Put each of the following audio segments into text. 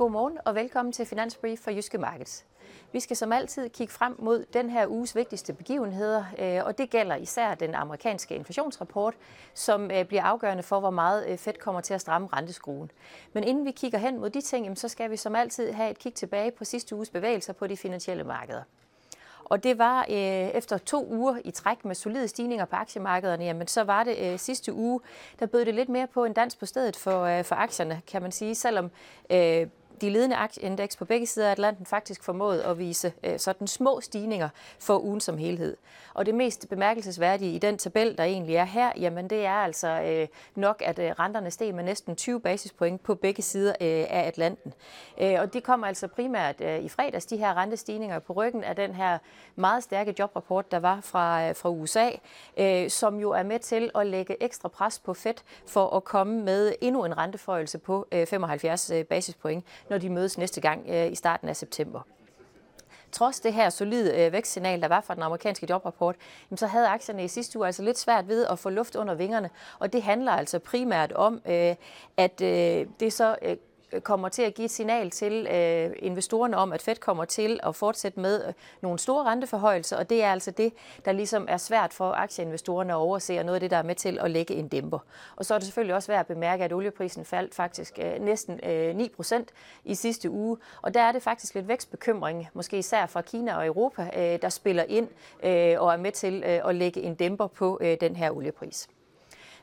Godmorgen og velkommen til Finansbrief for Jyske Markets. Vi skal som altid kigge frem mod den her uges vigtigste begivenheder, øh, og det gælder især den amerikanske inflationsrapport, som øh, bliver afgørende for, hvor meget øh, Fed kommer til at stramme renteskruen. Men inden vi kigger hen mod de ting, så skal vi som altid have et kig tilbage på sidste uges bevægelser på de finansielle markeder. Og det var øh, efter to uger i træk med solide stigninger på aktiemarkederne, jamen så var det øh, sidste uge, der bød det lidt mere på en dans på stedet for, øh, for aktierne, kan man sige, selvom øh, de ledende aktieindeks på begge sider af Atlanten faktisk formået at vise øh, sådan små stigninger for ugen som helhed. Og det mest bemærkelsesværdige i den tabel, der egentlig er her, jamen det er altså øh, nok, at øh, renterne steg med næsten 20 basispoint på begge sider øh, af Atlanten. Øh, og det kommer altså primært øh, i fredags, de her rentestigninger på ryggen af den her meget stærke jobrapport, der var fra, øh, fra USA, øh, som jo er med til at lægge ekstra pres på Fed for at komme med endnu en renteforøgelse på øh, 75 øh, basispoint når de mødes næste gang øh, i starten af september. Trods det her solide øh, vækstsignal, der var fra den amerikanske jobrapport, så havde aktierne i sidste uge altså lidt svært ved at få luft under vingerne. Og det handler altså primært om, øh, at øh, det så øh, kommer til at give et signal til øh, investorerne om, at Fed kommer til at fortsætte med øh, nogle store renteforhøjelser, og det er altså det, der ligesom er svært for aktieinvestorerne at overse, og noget af det, der er med til at lægge en dæmper. Og så er det selvfølgelig også værd at bemærke, at olieprisen faldt faktisk øh, næsten øh, 9 procent i sidste uge, og der er det faktisk lidt vækstbekymring, måske især fra Kina og Europa, øh, der spiller ind øh, og er med til øh, at lægge en dæmper på øh, den her oliepris.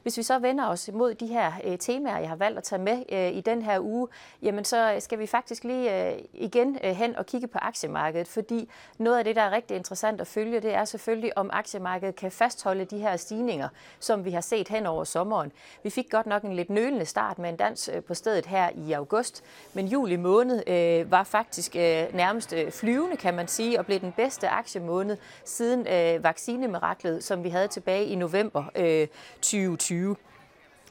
Hvis vi så vender os imod de her øh, temaer, jeg har valgt at tage med øh, i den her uge, jamen så skal vi faktisk lige øh, igen øh, hen og kigge på aktiemarkedet, fordi noget af det, der er rigtig interessant at følge, det er selvfølgelig, om aktiemarkedet kan fastholde de her stigninger, som vi har set hen over sommeren. Vi fik godt nok en lidt nølende start med en dans øh, på stedet her i august, men juli måned øh, var faktisk øh, nærmest øh, flyvende, kan man sige, og blev den bedste aktiemåned siden øh, vaccinemiraklet, som vi havde tilbage i november øh, 2020. 2020.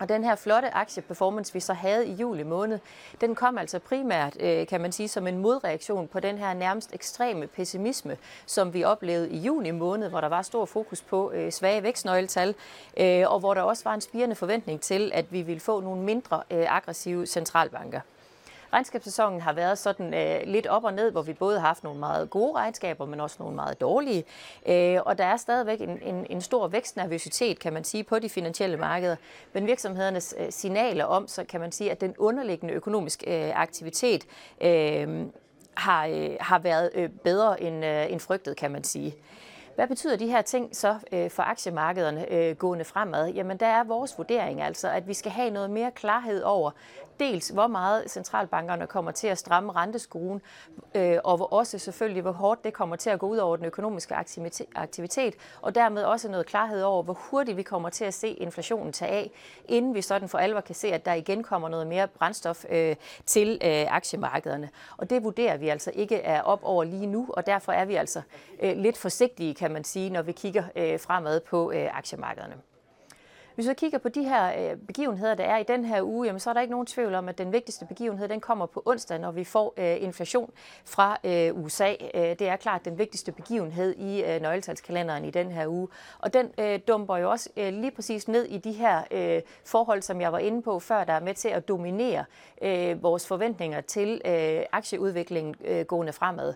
Og den her flotte aktieperformance, vi så havde i juli måned, den kom altså primært, øh, kan man sige, som en modreaktion på den her nærmest ekstreme pessimisme, som vi oplevede i juni måned, hvor der var stor fokus på øh, svage vækstnøgletal, øh, og hvor der også var en spirende forventning til, at vi ville få nogle mindre aggressive centralbanker. Regnskabssæsonen har været sådan øh, lidt op og ned, hvor vi både har haft nogle meget gode regnskaber, men også nogle meget dårlige. Øh, og der er stadigvæk en, en, en stor vækstnervøsitet, kan man sige, på de finansielle markeder. Men virksomhedernes øh, signaler om, så kan man sige, at den underliggende økonomiske øh, aktivitet øh, har, øh, har været øh, bedre end, øh, end frygtet, kan man sige. Hvad betyder de her ting så øh, for aktiemarkederne øh, gående fremad? Jamen der er vores vurdering altså, at vi skal have noget mere klarhed over, dels hvor meget centralbankerne kommer til at stramme renteskruen, øh, og hvor også selvfølgelig, hvor hårdt det kommer til at gå ud over den økonomiske aktivitet, og dermed også noget klarhed over, hvor hurtigt vi kommer til at se inflationen tage af, inden vi sådan for alvor kan se, at der igen kommer noget mere brændstof øh, til øh, aktiemarkederne. Og det vurderer vi altså ikke er op over lige nu, og derfor er vi altså øh, lidt forsigtige, kan man sige, når vi kigger øh, fremad på øh, aktiemarkederne. Hvis vi kigger på de her øh, begivenheder, der er i den her uge, jamen, så er der ikke nogen tvivl om, at den vigtigste begivenhed den kommer på onsdag, når vi får øh, inflation fra øh, USA. Øh, det er klart den vigtigste begivenhed i øh, nøgletalskalenderen i den her uge. Og den øh, dumper jo også øh, lige præcis ned i de her øh, forhold, som jeg var inde på før, der er med til at dominere øh, vores forventninger til øh, aktieudviklingen øh, gående fremad.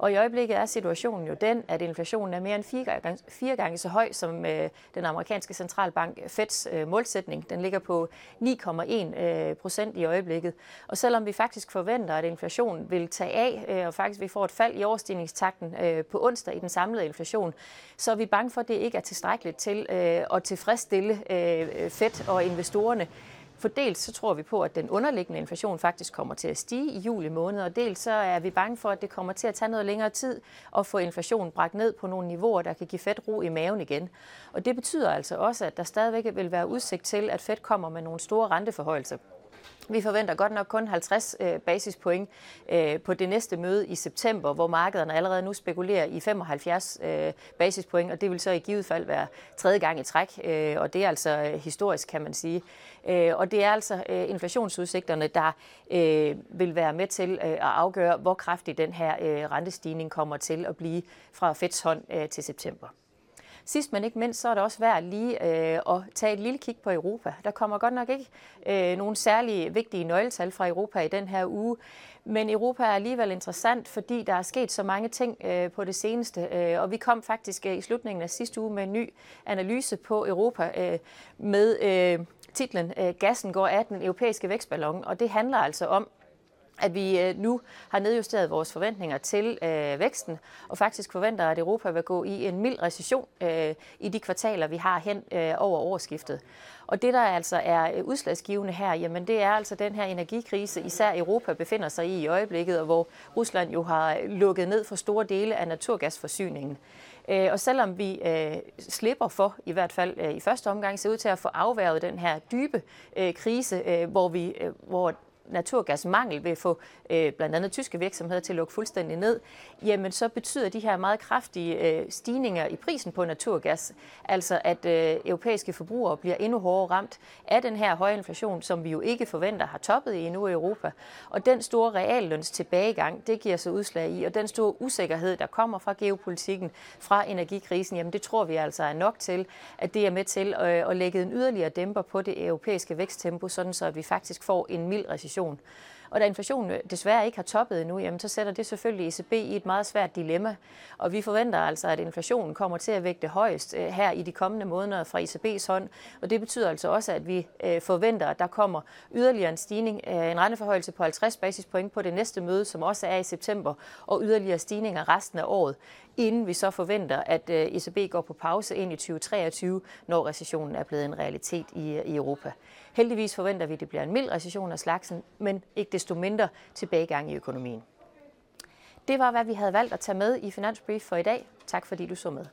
Og i øjeblikket er situationen jo den, at inflationen er mere end fire gange, fire gange så høj som øh, den amerikanske centralbank Feds øh, målsætning. Den ligger på 9,1 øh, procent i øjeblikket. Og selvom vi faktisk forventer, at inflationen vil tage af, øh, og faktisk vi får et fald i overstigningstakten øh, på onsdag i den samlede inflation, så er vi bange for, at det ikke er tilstrækkeligt til øh, at tilfredsstille øh, Fed og investorerne for dels så tror vi på, at den underliggende inflation faktisk kommer til at stige i juli måned, og dels så er vi bange for, at det kommer til at tage noget længere tid at få inflationen bragt ned på nogle niveauer, der kan give Fed ro i maven igen. Og det betyder altså også, at der stadigvæk vil være udsigt til, at Fed kommer med nogle store renteforhøjelser. Vi forventer godt nok kun 50 øh, basispoint øh, på det næste møde i september, hvor markederne allerede nu spekulerer i 75 øh, basispoint, og det vil så i givet fald være tredje gang i træk, og det er altså historisk, kan man sige. Og det er altså inflationsudsigterne, der vil være med til at afgøre, hvor kraftig den her rentestigning kommer til at blive fra Feds hånd til september. Sidst men ikke mindst, så er det også værd lige øh, at tage et lille kig på Europa. Der kommer godt nok ikke øh, nogen særlig vigtige nøgletal fra Europa i den her uge, men Europa er alligevel interessant, fordi der er sket så mange ting øh, på det seneste, øh, og vi kom faktisk øh, i slutningen af sidste uge med en ny analyse på Europa øh, med øh, titlen øh, Gassen går af den europæiske vækstballon, og det handler altså om, at vi øh, nu har nedjusteret vores forventninger til øh, væksten, og faktisk forventer, at Europa vil gå i en mild recession øh, i de kvartaler, vi har hen øh, over årsskiftet. Og det, der altså er øh, udslagsgivende her, jamen det er altså den her energikrise, især Europa befinder sig i i øjeblikket, og hvor Rusland jo har øh, lukket ned for store dele af naturgasforsyningen. Øh, og selvom vi øh, slipper for, i hvert fald øh, i første omgang, ser ud til at få afværget den her dybe øh, krise, øh, hvor, vi, øh, hvor naturgasmangel vil få øh, blandt andet tyske virksomheder til at lukke fuldstændig ned, jamen så betyder de her meget kraftige øh, stigninger i prisen på naturgas, altså at øh, europæiske forbrugere bliver endnu hårdere ramt af den her høje inflation, som vi jo ikke forventer har toppet i endnu i Europa. Og den store realløns tilbagegang, det giver sig udslag i, og den store usikkerhed, der kommer fra geopolitikken, fra energikrisen, jamen det tror vi altså er nok til, at det er med til at, at lægge en yderligere dæmper på det europæiske væksttempo, sådan så at vi faktisk får en mild recession inflation. Og da inflationen øh, desværre ikke har toppet endnu, jamen, så sætter det selvfølgelig ECB i et meget svært dilemma. Og vi forventer altså, at inflationen kommer til at vægte højst øh, her i de kommende måneder fra ECB's hånd. Og det betyder altså også, at vi øh, forventer, at der kommer yderligere en stigning, en renteforhøjelse på 50 basispoint på det næste møde, som også er i september, og yderligere stigninger resten af året, inden vi så forventer, at ECB går på pause ind i 2023, når recessionen er blevet en realitet i Europa. Heldigvis forventer vi, at det bliver en mild recession af slagsen, men ikke desto mindre tilbagegang i økonomien. Det var, hvad vi havde valgt at tage med i Finansbrief for i dag. Tak fordi du så med.